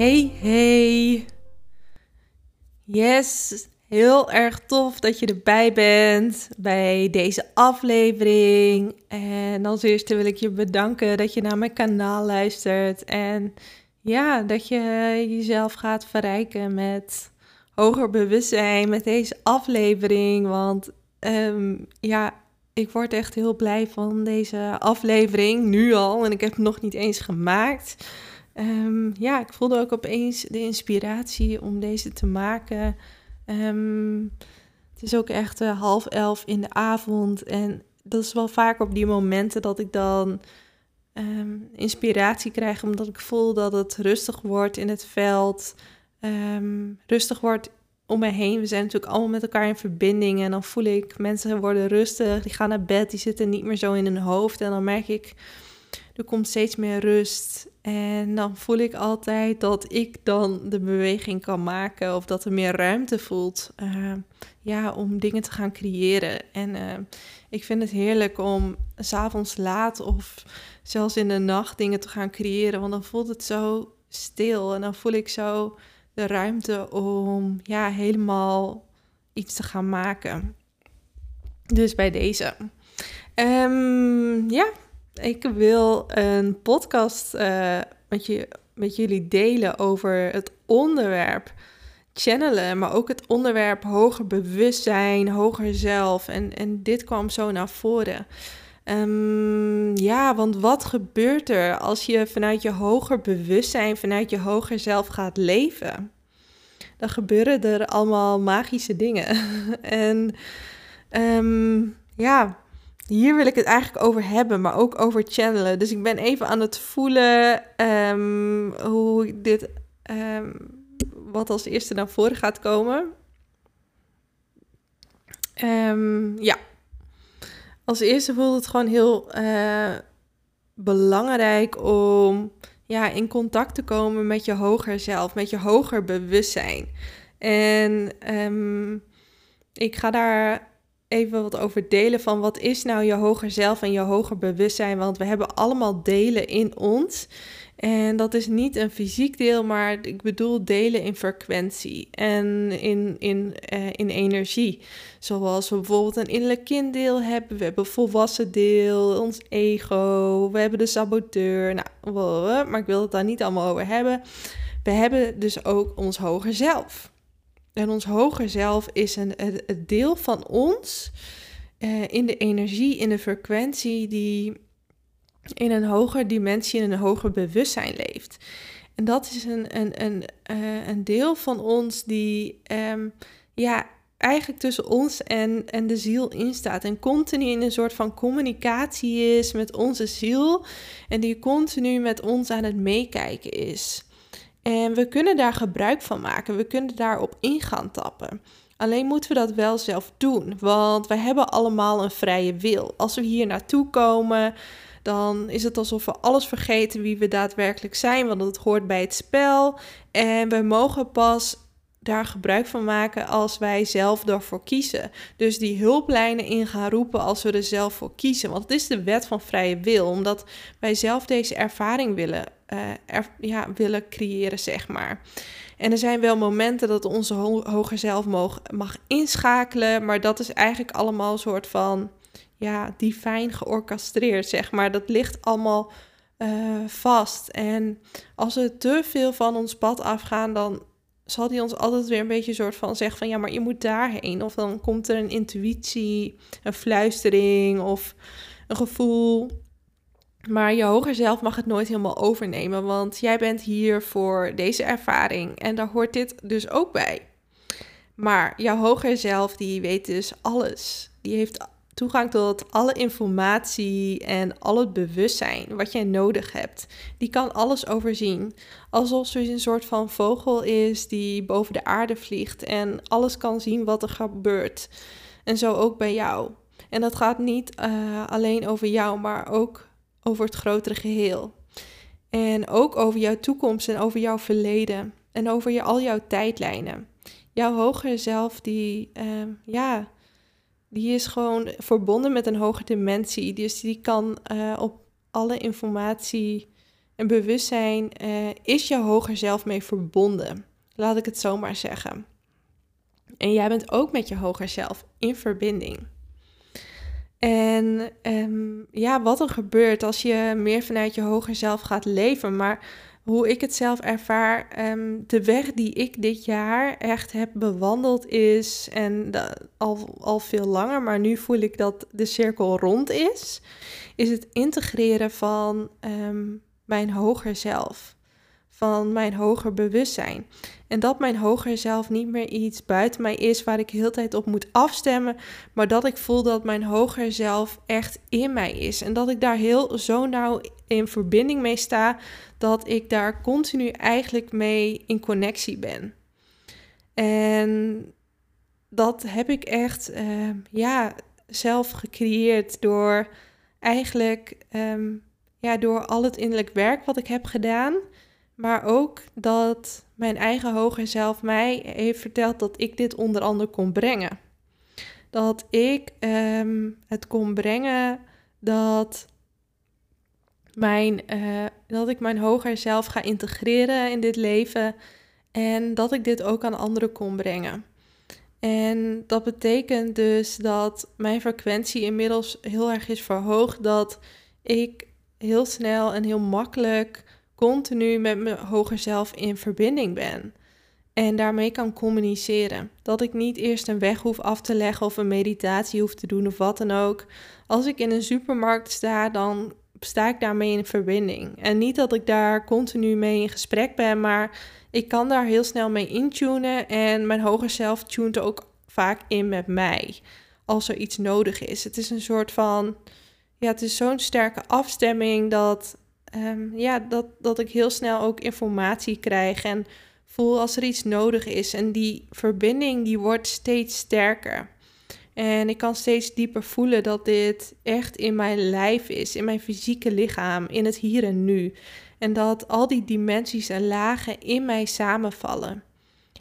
Hey, hey. Yes, heel erg tof dat je erbij bent bij deze aflevering. En als eerste wil ik je bedanken dat je naar mijn kanaal luistert. En ja, dat je jezelf gaat verrijken met hoger bewustzijn, met deze aflevering. Want ehm, ja, ik word echt heel blij van deze aflevering, nu al. En ik heb hem nog niet eens gemaakt. Ehm, ja, ik voelde ook opeens de inspiratie om deze te maken. Ehm, het is ook echt uh, half elf in de avond. En dat is wel vaak op die momenten dat ik dan ehm, inspiratie krijg. Omdat ik voel dat het rustig wordt in het veld. rustig wordt om me heen. We zijn natuurlijk allemaal met elkaar in verbinding. En dan voel ik mensen worden rustig. Die gaan naar bed. Die zitten niet meer zo in hun hoofd. En dan merk ik er komt steeds meer rust. En dan voel ik altijd dat ik dan de beweging kan maken of dat er meer ruimte voelt uh, ja, om dingen te gaan creëren. En uh, ik vind het heerlijk om s'avonds laat of zelfs in de nacht dingen te gaan creëren, want dan voelt het zo stil en dan voel ik zo de ruimte om ja, helemaal iets te gaan maken. Dus bij deze. Um, ja, ik wil een podcast uh, met, je, met jullie delen over het onderwerp channelen, maar ook het onderwerp hoger bewustzijn, hoger zelf. En, en dit kwam zo naar voren. Um, ja, want wat gebeurt er als je vanuit je hoger bewustzijn, vanuit je hoger zelf gaat leven? Dan gebeuren er allemaal magische dingen. en um, ja, hier wil ik het eigenlijk over hebben, maar ook over channelen. Dus ik ben even aan het voelen um, hoe dit, um, wat als eerste naar voren gaat komen. Um, ja, als eerste voelt het gewoon heel uh, belangrijk om ja, in contact te komen met je hoger zelf, met je hoger bewustzijn. En ik ga daar even wat over delen van wat is nou je hoger zelf en je hoger bewustzijn. Want we hebben allemaal delen in ons. En dat is niet een fysiek deel, maar ik bedoel delen in frequentie en in, in, uh, in energie. Zoals we bijvoorbeeld een innerlijk kinddeel hebben, we hebben volwassen deel, ons ego, we hebben de saboteur. Nou, maar ik wil het daar niet allemaal over hebben. We hebben dus ook ons hoger zelf. En ons hoger zelf is een, het deel van ons uh, in de energie, in de frequentie die in een hogere dimensie, in een hoger bewustzijn leeft. En dat is een, een, een, uh, een deel van ons die um, ja, eigenlijk tussen ons en, en de ziel instaat. En continu in een soort van communicatie is met onze ziel. En die continu met ons aan het meekijken is. En we kunnen daar gebruik van maken. We kunnen daarop in gaan tappen. Alleen moeten we dat wel zelf doen, want wij hebben allemaal een vrije wil. Als we hier naartoe komen, dan is het alsof we alles vergeten wie we daadwerkelijk zijn, want het hoort bij het spel. En we mogen pas daar gebruik van maken als wij zelf ervoor kiezen. Dus die hulplijnen in gaan roepen als we er zelf voor kiezen. Want het is de wet van vrije wil, omdat wij zelf deze ervaring willen, uh, ja, willen creëren, zeg maar. En er zijn wel momenten dat onze hoger zelf mag, mag inschakelen, maar dat is eigenlijk allemaal een soort van ja, divijn georchestreerd, zeg maar. Dat ligt allemaal uh, vast. En als we te veel van ons pad afgaan, dan zal die ons altijd weer een beetje soort van zeggen van ja, maar je moet daarheen. Of dan komt er een intuïtie, een fluistering of een gevoel. Maar je hoger zelf mag het nooit helemaal overnemen, want jij bent hier voor deze ervaring en daar hoort dit dus ook bij. Maar jouw hoger zelf, die weet dus alles. Die heeft toegang tot alle informatie en al het bewustzijn wat jij nodig hebt. Die kan alles overzien. Alsof ze een soort van vogel is die boven de aarde vliegt en alles kan zien wat er gebeurt. En zo ook bij jou. En dat gaat niet uh, alleen over jou, maar ook over het grotere geheel. En ook over jouw toekomst en over jouw verleden. En over je, al jouw tijdlijnen. Jouw hogere zelf, die, uh, ja, die is gewoon verbonden met een hogere dimensie. Dus die kan uh, op alle informatie en bewustzijn, uh, is je hoger zelf mee verbonden. Laat ik het zo maar zeggen. En jij bent ook met je hoger zelf in verbinding. En um, ja, wat er gebeurt als je meer vanuit je hoger zelf gaat leven. Maar hoe ik het zelf ervaar, um, de weg die ik dit jaar echt heb bewandeld is, en al, al veel langer, maar nu voel ik dat de cirkel rond is, is het integreren van um, mijn hoger zelf van mijn hoger bewustzijn. En dat mijn hoger zelf niet meer iets buiten mij is waar ik heel tijd op moet afstemmen, maar dat ik voel dat mijn hoger zelf echt in mij is. En dat ik daar heel zo nauw in verbinding mee sta, dat ik daar continu eigenlijk mee in connectie ben. En dat heb ik echt, uh, ja, zelf gecreëerd door eigenlijk, um, ja, door al het innerlijk werk wat ik heb gedaan. Maar ook dat mijn eigen hoger zelf mij heeft verteld dat ik dit onder andere kon brengen. Dat ik um, het kon brengen dat, mijn, uh, dat ik mijn hoger zelf ga integreren in dit leven. En dat ik dit ook aan anderen kon brengen. En dat betekent dus dat mijn frequentie inmiddels heel erg is verhoogd. Dat ik heel snel en heel makkelijk continu met mijn hoger zelf in verbinding ben. En daarmee kan communiceren. Dat ik niet eerst een weg hoef af te leggen of een meditatie hoef te doen of wat dan ook. Als ik in een supermarkt sta, dan sta ik daarmee in verbinding. En niet dat ik daar continu mee in gesprek ben, maar ik kan daar heel snel mee intunen. En mijn hoger zelf tunt ook vaak in met mij. Als er iets nodig is. Het is een soort van. Ja, het is zo'n sterke afstemming dat um, ja, dat, dat ik heel snel ook informatie krijg en voel als er iets nodig is. En die verbinding die wordt steeds sterker. En ik kan steeds dieper voelen dat dit echt in mijn lijf is, in mijn fysieke lichaam, in het hier en nu. En dat al die dimensies en lagen in mij samenvallen.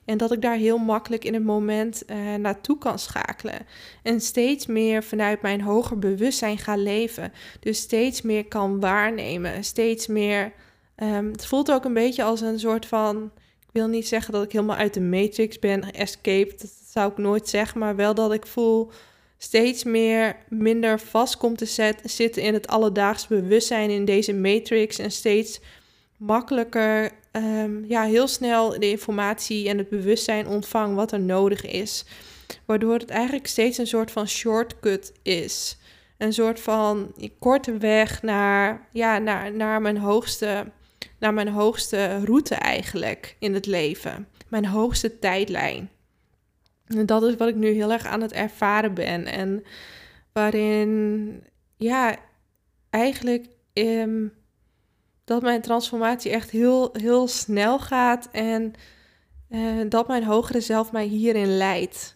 En dat ik daar heel makkelijk in het moment uh, naartoe kan schakelen. En steeds meer vanuit mijn hoger bewustzijn ga leven. Dus steeds meer kan waarnemen. Steeds meer. Um, het voelt ook een beetje als een soort van. Ik wil niet zeggen dat ik helemaal uit de matrix ben escaped. Dat zou ik nooit zeggen. Maar wel dat ik voel steeds meer minder vast komt te zet, zitten in het alledaags bewustzijn in deze matrix. En steeds makkelijker um, ja, heel snel de informatie en het bewustzijn ontvang wat er nodig is. Waardoor het eigenlijk steeds een soort van shortcut is. Een soort van korte weg naar, ja, naar, naar, mijn hoogste, naar mijn hoogste route eigenlijk in het leven. Mijn hoogste tijdlijn. En dat is wat ik nu heel erg aan het ervaren ben. En waarin, ja, eigenlijk um, dat mijn transformatie echt heel, heel snel gaat en uh, dat mijn hogere zelf mij hierin leidt.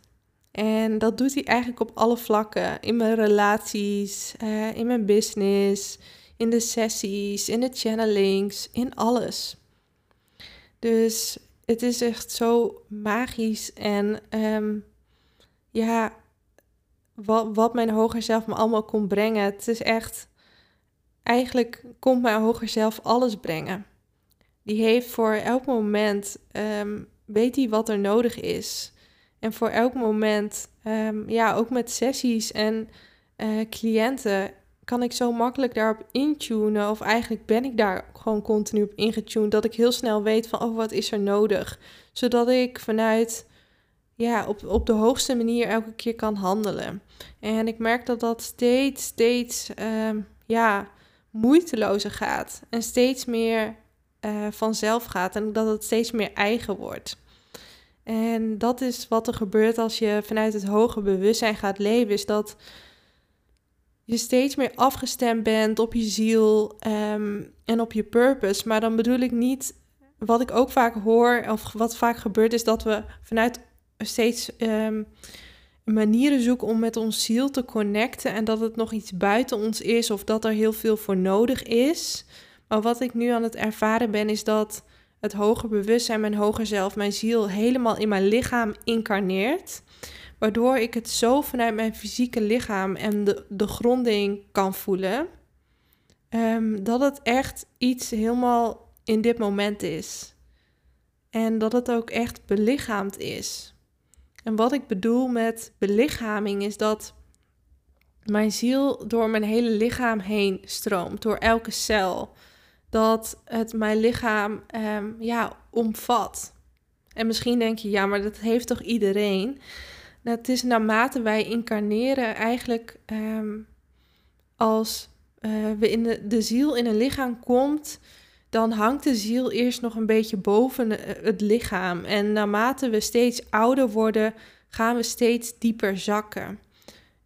En dat doet hij eigenlijk op alle vlakken. In mijn relaties, uh, in mijn business, in de sessies, in de channelings, in alles. Dus het is echt zo magisch en um, ja, wat, wat mijn hoger zelf me allemaal kon brengen. Het is echt eigenlijk komt mijn hoger zelf alles brengen. Die heeft voor elk moment, um, weet hij wat er nodig is. En voor elk moment, um, ja, ook met sessies en uh, cliënten, kan ik zo makkelijk daarop intunen. Of eigenlijk ben ik daar gewoon continu op ingetuned. Dat ik heel snel weet van, oh, wat is er nodig? Zodat ik vanuit, ja, op, op de hoogste manier elke keer kan handelen. En ik merk dat dat steeds, steeds, um, ja moeitelozer gaat en steeds meer uh, vanzelf gaat en dat het steeds meer eigen wordt. En dat is wat er gebeurt als je vanuit het hoge bewustzijn gaat leven, is dat je steeds meer afgestemd bent op je ziel ehm, en op je purpose. Maar dan bedoel ik niet, wat ik ook vaak hoor, of wat vaak gebeurt, is dat we vanuit steeds um, manieren zoeken om met ons ziel te connecten. En dat het nog iets buiten ons is, of dat er heel veel voor nodig is. Maar wat ik nu aan het ervaren ben, is dat het hoger bewustzijn, mijn hoger zelf, mijn ziel helemaal in mijn lichaam incarneert. Waardoor ik het zo vanuit mijn fysieke lichaam en de, de gronding kan voelen. Ehm, dat het echt iets helemaal in dit moment is. En dat het ook echt belichaamd is. En wat ik bedoel met belichaming is dat mijn ziel door mijn hele lichaam heen stroomt, door elke cel. Dat het mijn lichaam ehm, ja, omvat. En misschien denk je, ja, maar dat heeft toch iedereen? Nou, het is naarmate wij incarneren eigenlijk ehm, als uh, we in de, de ziel in een lichaam komt, dan hangt de ziel eerst nog een beetje boven het lichaam. En naarmate we steeds ouder worden, gaan we steeds dieper zakken.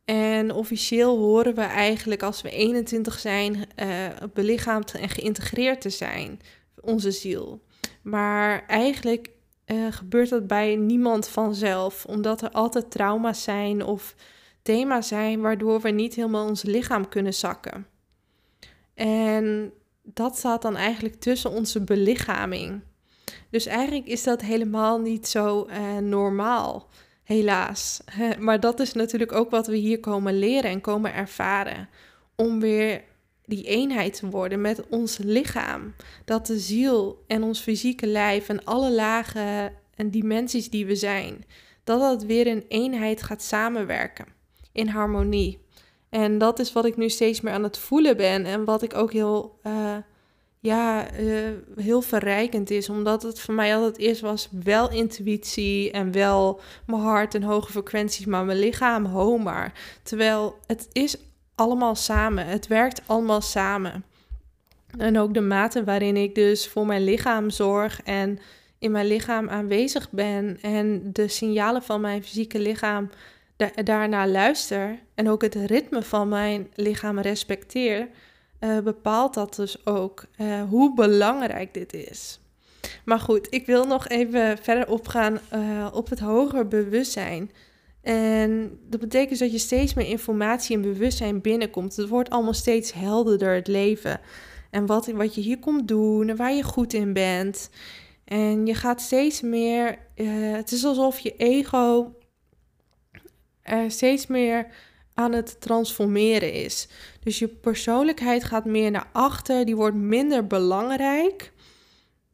En officieel horen we eigenlijk als we 21 zijn, uh, belichaamd en geïntegreerd te zijn, onze ziel. Maar eigenlijk uh, gebeurt dat bij niemand vanzelf, omdat er altijd trauma's zijn of thema's zijn waardoor we niet helemaal ons lichaam kunnen zakken. En dat staat dan eigenlijk tussen onze belichaming. Dus eigenlijk is dat helemaal niet zo uh, normaal, helaas. Maar dat is natuurlijk ook wat we hier komen leren en komen ervaren. Om weer die eenheid te worden met ons lichaam. Dat de ziel en ons fysieke lijf en alle lagen en dimensies die we zijn, dat dat weer in eenheid gaat samenwerken, in harmonie. En dat is wat ik nu steeds meer aan het voelen ben en wat ik ook heel, uh, ja, uh, heel verrijkend is, omdat het voor mij altijd eerst was wel intuïtie en wel mijn hart en hoge frequenties, maar mijn lichaam homer. Terwijl het is allemaal samen. Het werkt allemaal samen. En ook de mate waarin ik dus voor mijn lichaam zorg en in mijn lichaam aanwezig ben en de signalen van mijn fysieke lichaam da daarna luister en ook het ritme van mijn lichaam respecteer, uh, bepaalt dat dus ook uh, hoe belangrijk dit is. Maar goed, ik wil nog even verder opgaan uh, op het hoger bewustzijn. En dat betekent dat je steeds meer informatie en bewustzijn binnenkomt. Het wordt allemaal steeds helderder, het leven. En wat, wat je hier komt doen en waar je goed in bent. En je gaat steeds meer. Het is alsof je ego steeds meer aan het transformeren is. Dus je persoonlijkheid gaat meer naar achter, die wordt minder belangrijk.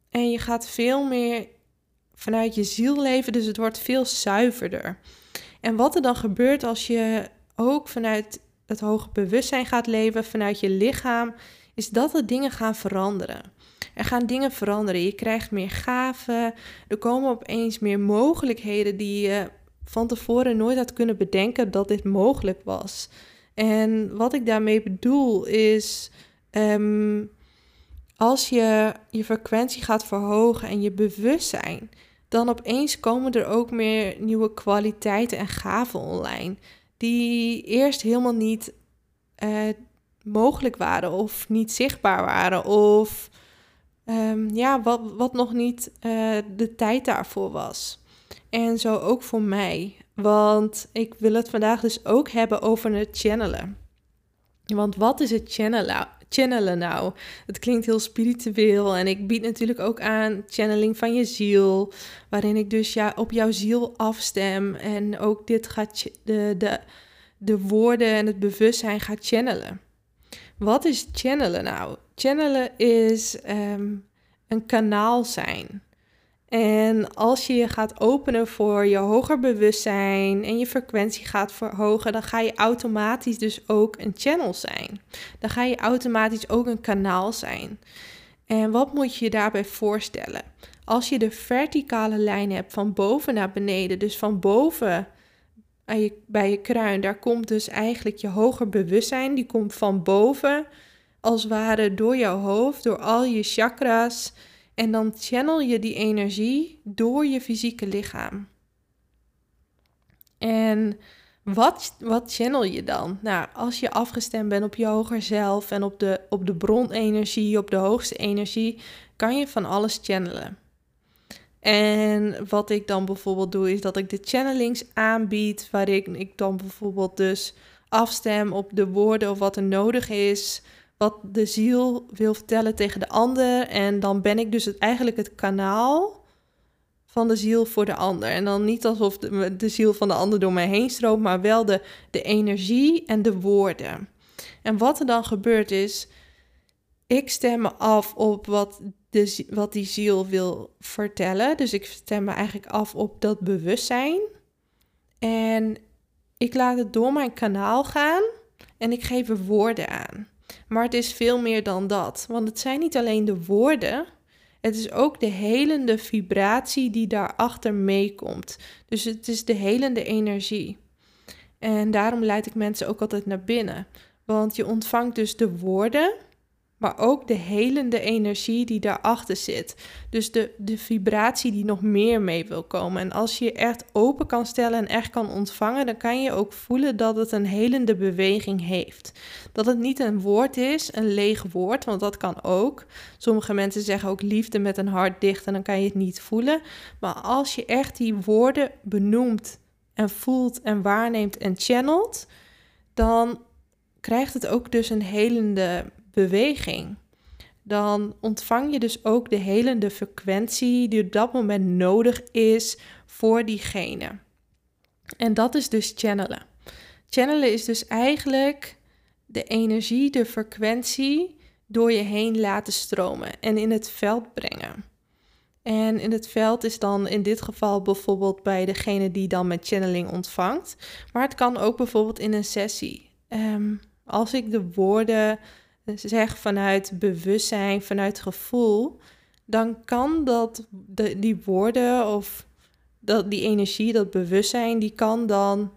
En je gaat veel meer vanuit je ziel leven, dus het wordt veel zuiverder. En wat er dan gebeurt als je ook vanuit het hoge bewustzijn gaat leven, vanuit je lichaam, is dat er dingen gaan veranderen. Er gaan dingen veranderen. Je krijgt meer gaven. Er komen opeens meer mogelijkheden die je van tevoren nooit had kunnen bedenken dat dit mogelijk was. En wat ik daarmee bedoel is. Um, als je je frequentie gaat verhogen en je bewustzijn, dan opeens komen er ook meer nieuwe kwaliteiten en gaven online. Die eerst helemaal niet uh, mogelijk waren of niet zichtbaar waren. Of um, ja, wat, wat nog niet uh, de tijd daarvoor was. En zo ook voor mij. Want ik wil het vandaag dus ook hebben over het channelen. Want wat is het channelen? channelen nou? Het klinkt heel spiritueel en ik bied natuurlijk ook aan channeling van je ziel, waarin ik dus ja, op jouw ziel afstem en ook dit gaat de, de, de woorden en het bewustzijn gaat channelen. Wat is channelen nou? Channelen is um, een kanaal zijn. En als je je gaat openen voor je hoger bewustzijn en je frequentie gaat verhogen, dan ga je automatisch dus ook een channel zijn. Dan ga je automatisch ook een kanaal zijn. En wat moet je je daarbij voorstellen? Als je de verticale lijn hebt van boven naar beneden, dus van boven bij je, kruin, daar komt dus eigenlijk je hoger bewustzijn, die komt van boven, als het ware door jouw hoofd, door al je chakras en dan channel je die energie door je fysieke lichaam. En Wat, wat channel je dan? Nou, als je afgestemd bent op je hoger zelf en op de, op de bronenergie, op de hoogste energie, kan je van alles channelen. En wat ik dan bijvoorbeeld doe, is dat ik de channelings aanbied, waarin ik dan bijvoorbeeld dus afstem op de woorden of wat er nodig is, wat de ziel wil vertellen tegen de ander. En dan ben ik dus het, eigenlijk het kanaal van de ziel voor de ander. En dan niet alsof de, de ziel van de ander door mij heen stroomt, maar wel de, de energie en de woorden. En wat er dan gebeurt is, ik stem me af op wat, de, wat die ziel wil vertellen. Dus ik stem me eigenlijk af op dat bewustzijn. En ik laat het door mijn kanaal gaan en ik geef er woorden aan. Maar het is veel meer dan dat. Want het zijn niet alleen de woorden, het is ook de helende vibratie die daarachter meekomt. Dus het is de helende energie. En daarom leid ik mensen ook altijd naar binnen. Want je ontvangt dus de woorden maar ook de helende energie die daarachter zit. Dus de, de vibratie die nog meer mee wil komen. En als je je echt open kan stellen en echt kan ontvangen, dan kan je ook voelen dat het een helende beweging heeft. Dat het niet een woord is, een leeg woord, want dat kan ook. Sommige mensen zeggen ook liefde met een hart dicht en dan kan je het niet voelen. Maar als je echt die woorden benoemt en voelt en waarneemt en channelt, dan krijgt het ook dus een helende beweging, dan ontvang je dus ook de helende frequentie die op dat moment nodig is voor diegene. En dat is dus channelen. Channelen is dus eigenlijk de energie, de frequentie door je heen laten stromen en in het veld brengen. En in het veld is dan in dit geval bijvoorbeeld bij degene die dan met channeling ontvangt. Maar het kan ook bijvoorbeeld in een sessie. Um, als ik de woorden zeg vanuit bewustzijn, vanuit gevoel, dan kan dat, de, die woorden of dat, die energie, dat bewustzijn, die kan dan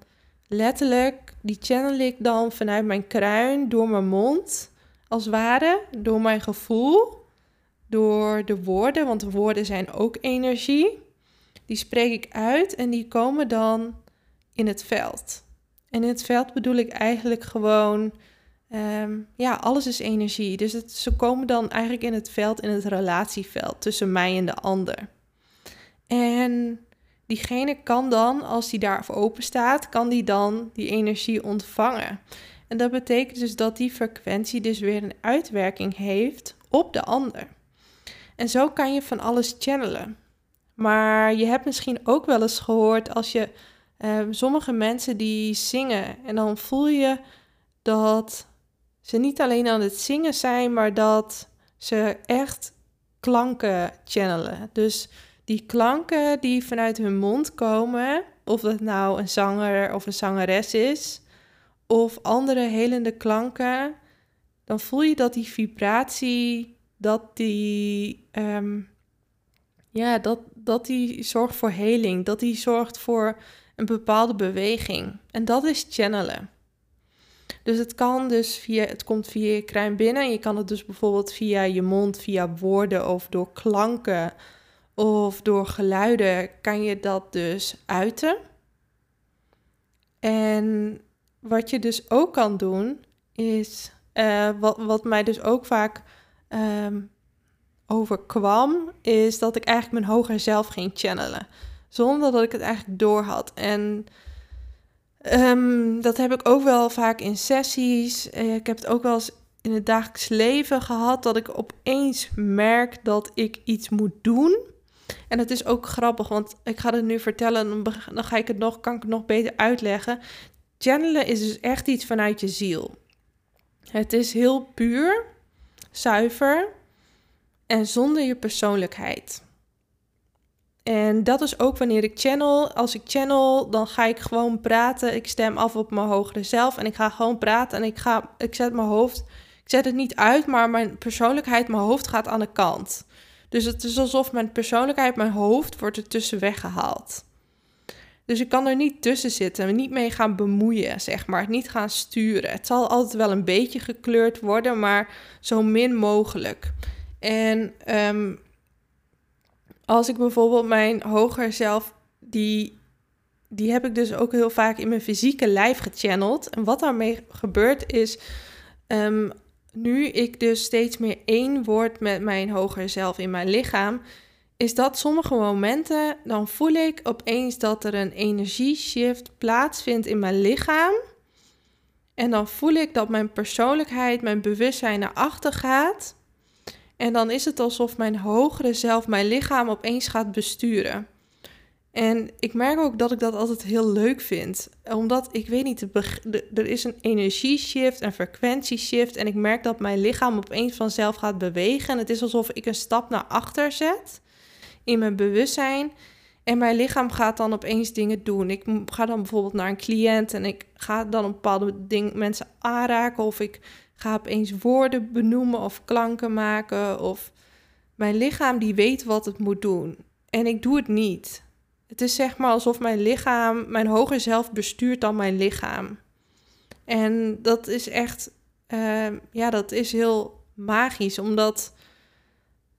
letterlijk, die channel ik dan vanuit mijn kruin, door mijn mond, als ware, door mijn gevoel, door de woorden, want woorden zijn ook energie. Die spreek ik uit en die komen dan in het veld. En in het veld bedoel ik eigenlijk gewoon Ehm, ja, alles is energie. Dus het, ze komen dan eigenlijk in het veld, in het relatieveld tussen mij en de ander. En diegene kan dan, als die daar open staat, kan die dan die energie ontvangen. En dat betekent dus dat die frequentie dus weer een uitwerking heeft op de ander. En zo kan je van alles channelen. Maar je hebt misschien ook wel eens gehoord als je ehm, sommige mensen die zingen en dan voel je dat ze niet alleen aan het zingen zijn, maar dat ze echt klanken channelen. Dus die klanken die vanuit hun mond komen, of dat nou een zanger of een zangeres is, of andere helende klanken, dan voel je dat die vibratie, dat die, ehm, ja, dat, dat die zorgt voor heling, dat die zorgt voor een bepaalde beweging. En dat is channelen. Dus het kan dus via, het komt via je kruin binnen. Je kan het dus bijvoorbeeld via je mond, via woorden of door klanken of door geluiden kan je dat dus uiten. En wat je dus ook kan doen, is uh, wat, wat mij dus ook vaak um, overkwam, is dat ik eigenlijk mijn hoger zelf ging channelen. Zonder dat ik het eigenlijk door had. En Um, dat heb ik ook wel vaak in sessies. Eh, ik heb het ook wel eens in het dagelijks leven gehad dat ik opeens merk dat ik iets moet doen. En het is ook grappig, want ik ga het nu vertellen, dan ga ik het nog, kan ik het nog beter uitleggen. Channelen is dus echt iets vanuit je ziel. Het is heel puur, zuiver en zonder je persoonlijkheid. En dat is ook wanneer ik channel. Als ik channel, dan ga ik gewoon praten. Ik stem af op mijn hogere zelf en ik ga gewoon praten. En ik, ga, ik zet mijn hoofd, ik zet het niet uit, maar mijn persoonlijkheid, mijn hoofd gaat aan de kant. Dus het is alsof mijn persoonlijkheid, mijn hoofd, wordt er tussen weggehaald. Dus ik kan er niet tussen zitten, niet mee gaan bemoeien, zeg maar. Niet gaan sturen. Het zal altijd wel een beetje gekleurd worden, maar zo min mogelijk. En um, als ik bijvoorbeeld mijn hoger zelf, die die heb ik dus ook heel vaak in mijn fysieke lijf gechanneld. En wat daarmee gebeurt is, um, nu ik dus steeds meer één word met mijn hoger zelf in mijn lichaam, is dat sommige momenten, dan voel ik opeens dat er een energieshift plaatsvindt in mijn lichaam. En dan voel ik dat mijn persoonlijkheid, mijn bewustzijn naar achter gaat. En dan is het alsof mijn hogere zelf mijn lichaam opeens gaat besturen. En ik merk ook dat ik dat altijd heel leuk vind. Omdat, ik weet niet, er is een energieshift, een frequentieshift. En ik merk dat mijn lichaam opeens vanzelf gaat bewegen. En het is alsof ik een stap naar achter zet in mijn bewustzijn. En mijn lichaam gaat dan opeens dingen doen. Ik ga dan bijvoorbeeld naar een cliënt en ik ga dan een bepaalde ding, mensen aanraken. Of ik ga opeens woorden benoemen of klanken maken. Of mijn lichaam die weet wat het moet doen. En ik doe het niet. Het is zeg maar alsof mijn lichaam, mijn hoger zelf bestuurt dan mijn lichaam. En dat is echt, ehm, ja, dat is heel magisch, omdat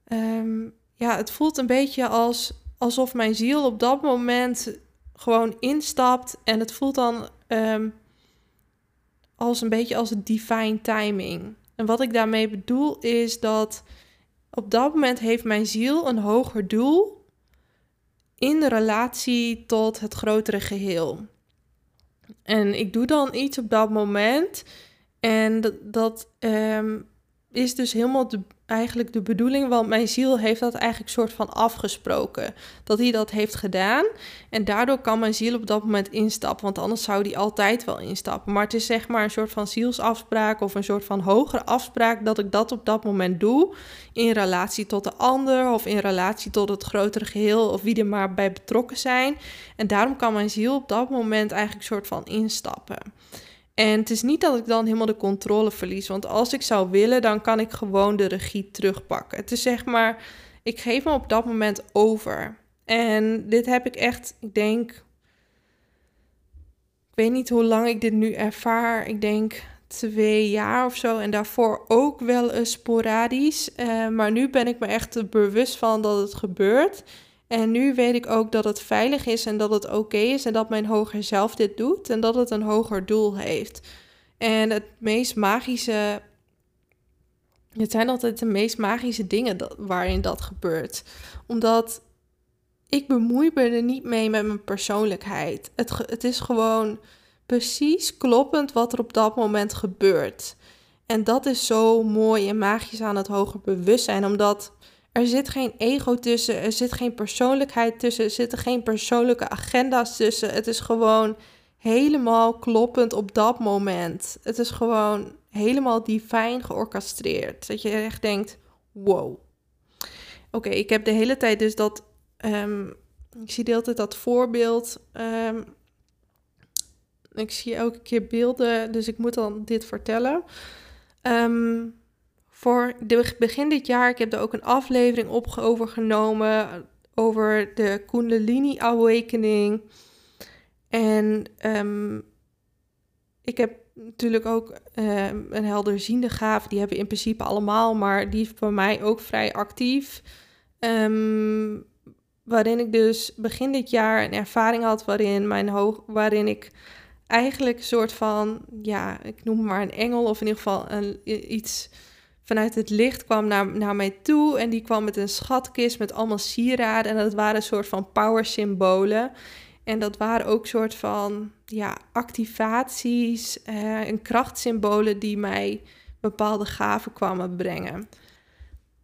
ehm, ja, het voelt een beetje als, alsof mijn ziel op dat moment gewoon instapt en het voelt dan um, als een beetje als divine timing. En wat ik daarmee bedoel is dat op dat moment heeft mijn ziel een hoger doel in relatie tot het grotere geheel. En ik doe dan iets op dat moment. En dat, um, is dus helemaal de, eigenlijk de bedoeling, want mijn ziel heeft dat eigenlijk soort van afgesproken. Dat hij dat heeft gedaan. En daardoor kan mijn ziel op dat moment instappen, want anders zou die altijd wel instappen. Maar het is zeg maar een soort van zielsafspraak of een soort van hogere afspraak dat ik dat op dat moment doe. In relatie tot de ander of in relatie tot het grotere geheel of wie er maar bij betrokken zijn. En daarom kan mijn ziel op dat moment eigenlijk soort van instappen. En het is niet dat ik dan helemaal de controle verlies. Want als ik zou willen, dan kan ik gewoon de regie terugpakken. Het is zeg maar, ik geef me op dat moment over. En dit heb ik echt, ik denk, ik weet niet hoe lang ik dit nu ervaar. Ik denk twee jaar of zo. En daarvoor ook wel eens sporadisch. Uh, maar nu ben ik me echt bewust van dat het gebeurt. En nu weet ik ook dat het veilig is en dat het oké is en dat mijn hoger zelf dit doet en dat het een hoger doel heeft. En het meest magische. Het zijn altijd de meest magische dingen dat, waarin dat gebeurt. Omdat ik bemoei me er niet mee met mijn persoonlijkheid. Het, het is gewoon precies kloppend wat er op dat moment gebeurt. En dat is zo mooi en magisch aan het hoger bewustzijn, omdat er zit geen ego tussen, er zit geen persoonlijkheid tussen, er zitten geen persoonlijke agenda's tussen. Het is gewoon helemaal kloppend op dat moment. Het is gewoon helemaal divijn georchestreerd. Dat je echt denkt, wow. Oké, ik heb de hele tijd dus dat... Um, ik zie de hele tijd dat voorbeeld. Um, ik zie elke keer beelden, dus ik moet dan dit vertellen. Um, voor begin dit jaar, ik heb er ook een aflevering op overgenomen over de Kundalini Awakening. En um, ik heb natuurlijk ook um, een helderziende gaaf. Die hebben in principe allemaal, maar die is bij mij ook vrij actief. Um, waarin ik dus begin dit jaar een ervaring had waarin, mijn hoog, waarin ik eigenlijk een soort van, ja, ik noem maar een engel of in ieder geval een, iets vanuit het licht kwam naar, naar mij toe. En die kwam met een schatkist met allemaal sieraden. En dat waren een soort van power symbolen. En dat waren ook soort van ja, activaties uh, en krachtsymbolen die mij bepaalde gaven kwamen brengen.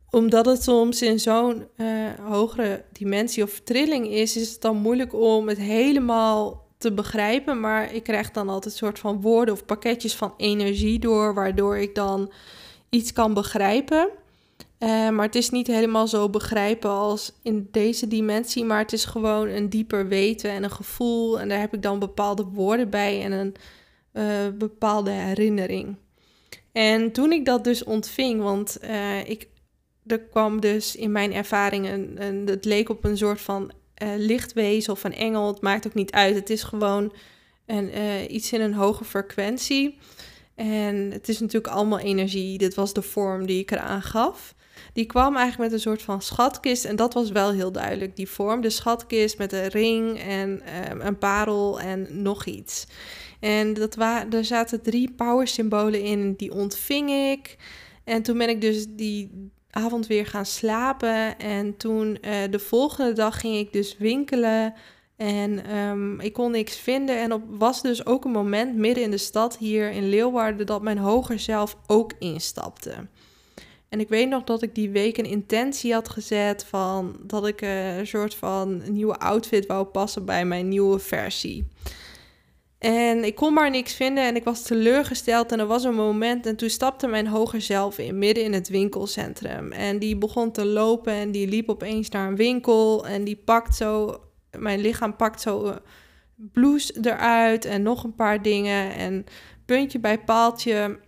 Omdat het soms in zo'n uh, hogere dimensie of trilling is, is het dan moeilijk om het helemaal te begrijpen. Maar ik krijg dan altijd soort van woorden of pakketjes van energie door, waardoor ik dan iets kan begrijpen. Uh, maar het is niet helemaal zo begrijpen als in deze dimensie, maar het is gewoon een dieper weten en een gevoel. En daar heb ik dan bepaalde woorden bij en een uh, bepaalde herinnering. En toen ik dat dus ontving, want uh, ik, er kwam dus in mijn ervaring, een, een, het leek op een soort van lichtwezen of een engel, het maakt ook niet uit. Het is gewoon een, iets in een hoge frequentie. En het is natuurlijk allemaal energie. Dit was de vorm die ik eraan gaf. Die kwam eigenlijk met een soort van schatkist. En dat was wel heel duidelijk, die vorm. De schatkist met een ring en um, een parel en nog iets. En dat wa er zaten drie power symbolen in. Die ontving ik. En toen ben ik dus die avond weer gaan slapen. En toen uh, de volgende dag ging ik dus winkelen. En um, ik kon niks vinden. En op was dus ook een moment midden in de stad hier in Leeuwarden dat mijn hoger zelf ook instapte. En ik weet nog dat ik die week een intentie had gezet van dat ik uh, een soort van nieuwe outfit wou passen bij mijn nieuwe versie. En ik kon maar niks vinden en ik was teleurgesteld. En er was een moment en toen stapte mijn hoger zelf in, midden in het winkelcentrum. En die begon te lopen en die liep opeens naar een winkel. En die pakt zo, mijn lichaam pakt zo een blouse eruit en nog een paar dingen. En puntje bij paaltje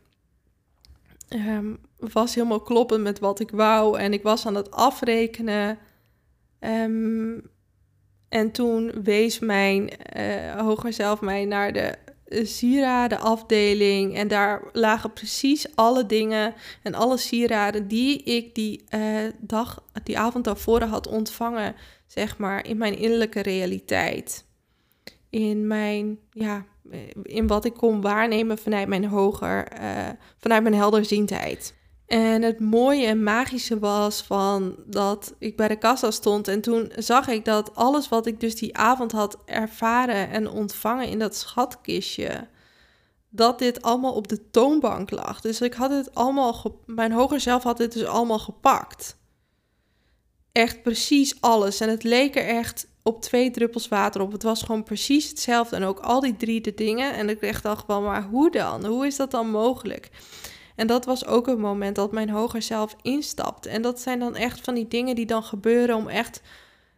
um, was helemaal kloppend met wat ik wou. En ik was aan het afrekenen. Um, en toen wees mijn uh, hoger zelf mij naar de sieradenafdeling. En daar lagen precies alle dingen en alle sieraden die ik die dag, die avond daarvoor had ontvangen, zeg maar, in mijn innerlijke realiteit. In mijn, ja, in wat ik kon waarnemen vanuit mijn hoger, uh, vanuit mijn helderziendheid. En het mooie en magische was van dat ik bij de kassa stond en toen zag ik dat alles wat ik dus die avond had ervaren en ontvangen in dat schatkistje, dat dit allemaal op de toonbank lag. Dus ik had het allemaal, mijn hoger zelf had dit dus allemaal gepakt. Echt precies alles. En het leek er echt op twee druppels water op. Het was gewoon precies hetzelfde. En ook al die drie de dingen. En ik dacht wel, maar hoe dan? Hoe is dat dan mogelijk? En dat was ook een moment dat mijn hoger zelf instapt. En dat zijn dan echt van die dingen die dan gebeuren om echt.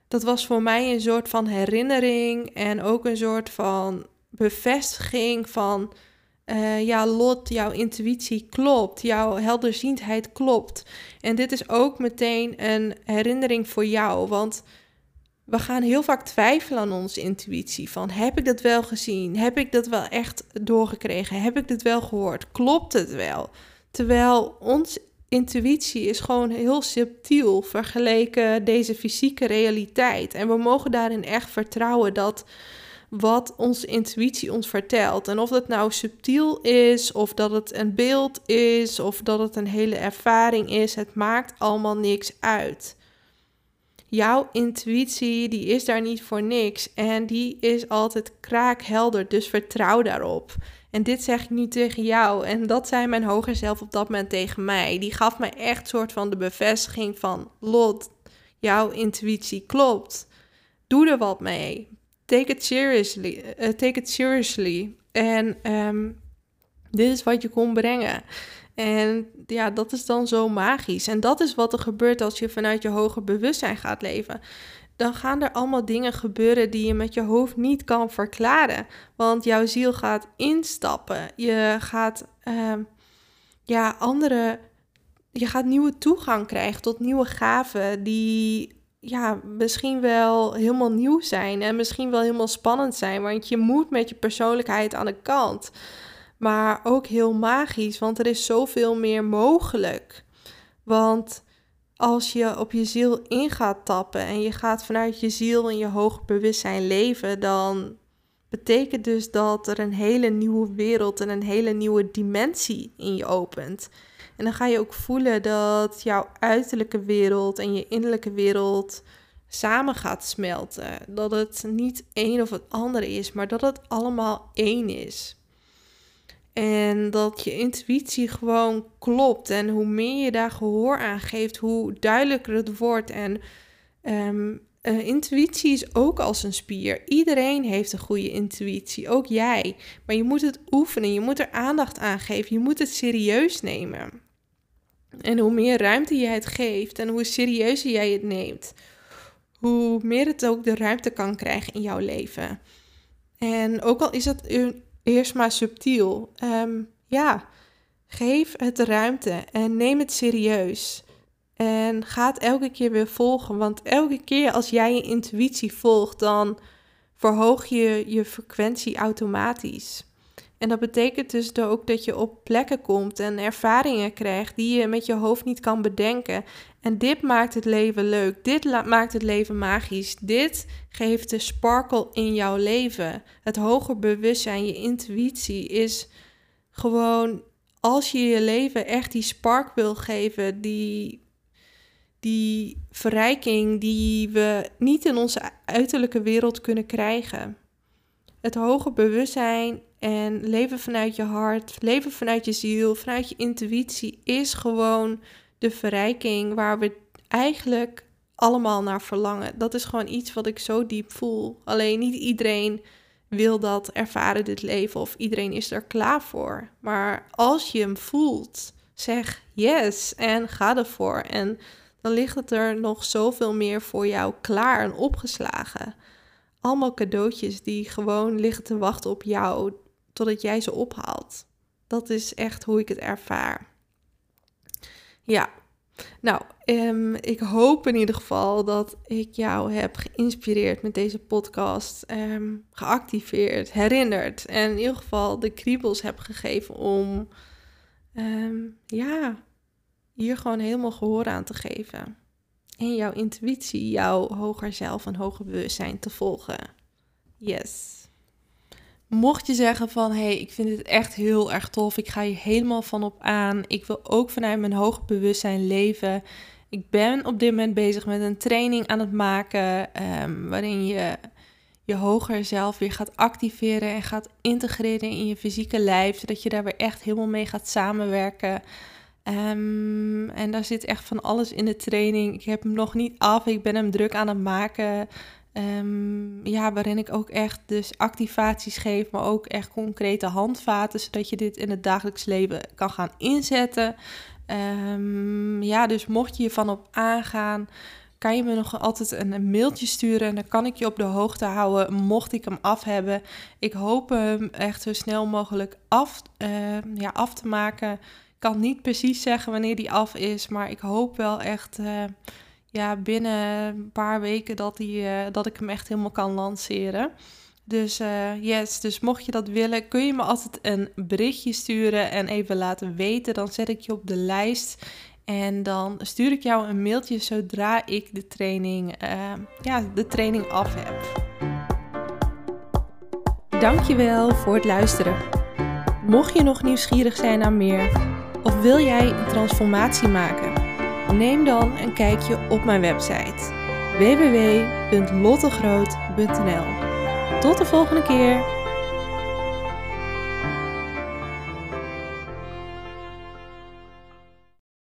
Dat was voor mij een soort van herinnering en ook een soort van bevestiging van. Uh, ja, Lot, jouw intuïtie klopt, jouw helderziendheid klopt. En dit is ook meteen een herinnering voor jou, want we gaan heel vaak twijfelen aan onze intuïtie. Van heb ik dat wel gezien? Heb ik dat wel echt doorgekregen? Heb ik dit wel gehoord? Klopt het wel? Terwijl onze intuïtie is gewoon heel subtiel vergeleken deze fysieke realiteit. En we mogen daarin echt vertrouwen dat wat onze intuïtie ons vertelt. En of dat nou subtiel is, of dat het een beeld is, of dat het een hele ervaring is, het maakt allemaal niks uit jouw intuïtie, die is daar niet voor niks. En die is altijd kraakhelder, dus vertrouw daarop. En dit zeg ik nu tegen jou. En dat zei mijn hoger zelf op dat moment tegen mij. Die gaf mij echt soort van de bevestiging van... Lot, jouw intuïtie klopt. Doe er wat mee. Take it seriously. Uh, take it seriously. En um, dit is wat je kon brengen. En ja, dat is dan zo magisch. En dat is wat er gebeurt als je vanuit je hoger bewustzijn gaat leven. Dan gaan er allemaal dingen gebeuren die je met je hoofd niet kan verklaren. Want jouw ziel gaat instappen. Je gaat uh, ja, andere. Je gaat nieuwe toegang krijgen tot nieuwe gaven die ja, misschien wel helemaal nieuw zijn en misschien wel helemaal spannend zijn. Want je moet met je persoonlijkheid aan de kant maar ook heel magisch, want er is zoveel meer mogelijk. Want als je op je ziel in gaat tappen en je gaat vanuit je ziel en je hoger bewustzijn leven, dan betekent dus dat er een hele nieuwe wereld en een hele nieuwe dimensie in je opent. En dan ga je ook voelen dat jouw uiterlijke wereld en je innerlijke wereld samen gaat smelten. Dat het niet één of het andere is, maar dat het allemaal één is. En dat je intuïtie gewoon klopt. En hoe meer je daar gehoor aan geeft, hoe duidelijker het wordt. En um, intuïtie is ook als een spier. Iedereen heeft een goede intuïtie, ook jij. Maar je moet het oefenen, je moet er aandacht aan geven, je moet het serieus nemen. En hoe meer ruimte je het geeft en hoe serieuzer jij het neemt, hoe meer het ook de ruimte kan krijgen in jouw leven. En ook al is het eerst maar subtiel. Ehm, ja, geef het ruimte en neem het serieus. En ga het elke keer weer volgen. Want elke keer als jij je intuïtie volgt, dan verhoog je je frequentie automatisch. En dat betekent dus ook dat je op plekken komt en ervaringen krijgt die je met je hoofd niet kan bedenken. En dit maakt het leven leuk. Dit maakt het leven magisch. Dit geeft de sparkle in jouw leven. Het hoger bewustzijn, je intuïtie is gewoon als je je leven echt die spark wil geven, die, die verrijking die we niet in onze uiterlijke wereld kunnen krijgen. Het hoger bewustzijn en leven vanuit je hart, leven vanuit je ziel, vanuit je intuïtie is gewoon de verrijking waar we eigenlijk allemaal naar verlangen. Dat is gewoon iets wat ik zo diep voel. Alleen niet iedereen wil dat ervaren, dit leven, of iedereen is er klaar voor. Maar als je hem voelt, zeg yes en ga ervoor. En dan ligt het er nog zoveel meer voor jou klaar en opgeslagen. Allemaal cadeautjes die gewoon liggen te wachten op jou totdat jij ze ophaalt. Dat is echt hoe ik het ervaar. Ja, nou, um, ik hoop in ieder geval dat ik jou heb geïnspireerd met deze podcast, um, geactiveerd, herinnerd en in ieder geval de kriebels heb gegeven om, um, ja, hier gewoon helemaal gehoor aan te geven. En jouw intuïtie, jouw hoger zelf en hoger bewustzijn te volgen. Yes. Mocht je zeggen van hé, hey, ik vind het echt heel erg tof, ik ga hier helemaal van op aan, ik wil ook vanuit mijn hoger bewustzijn leven. Ik ben op dit moment bezig met een training aan het maken um, waarin je je hoger zelf weer gaat activeren en gaat integreren in je fysieke lijf, zodat je daar weer echt helemaal mee gaat samenwerken. Um, en daar zit echt van alles in de training. Ik heb hem nog niet af, ik ben hem druk aan het maken. Um, ja, waarin ik ook echt dus activaties geef, maar ook echt concrete handvaten, zodat je dit in het dagelijks leven kan gaan inzetten. Um, ja, dus mocht je hiervan op aangaan, kan je me nog altijd een, mailtje sturen en dan kan ik je op de hoogte houden, mocht ik hem af hebben. Ik hoop hem echt zo snel mogelijk af, uh, ja, af te maken. Ik kan niet precies zeggen wanneer die af is, maar ik hoop wel echt... Uh, ja, binnen een paar weken dat, die, uh, dat ik hem echt helemaal kan lanceren. Dus uh, yes, dus mocht je dat willen, kun je me altijd een berichtje sturen en even laten weten. Dan zet ik je op de lijst. En dan stuur ik jou een mailtje zodra ik de training, uh, ja, de training af heb. Dankjewel voor het luisteren. Mocht je nog nieuwsgierig zijn naar meer, of wil jij een transformatie maken? Neem dan een kijkje op mijn website www.lottegroot.nl. Tot de volgende keer!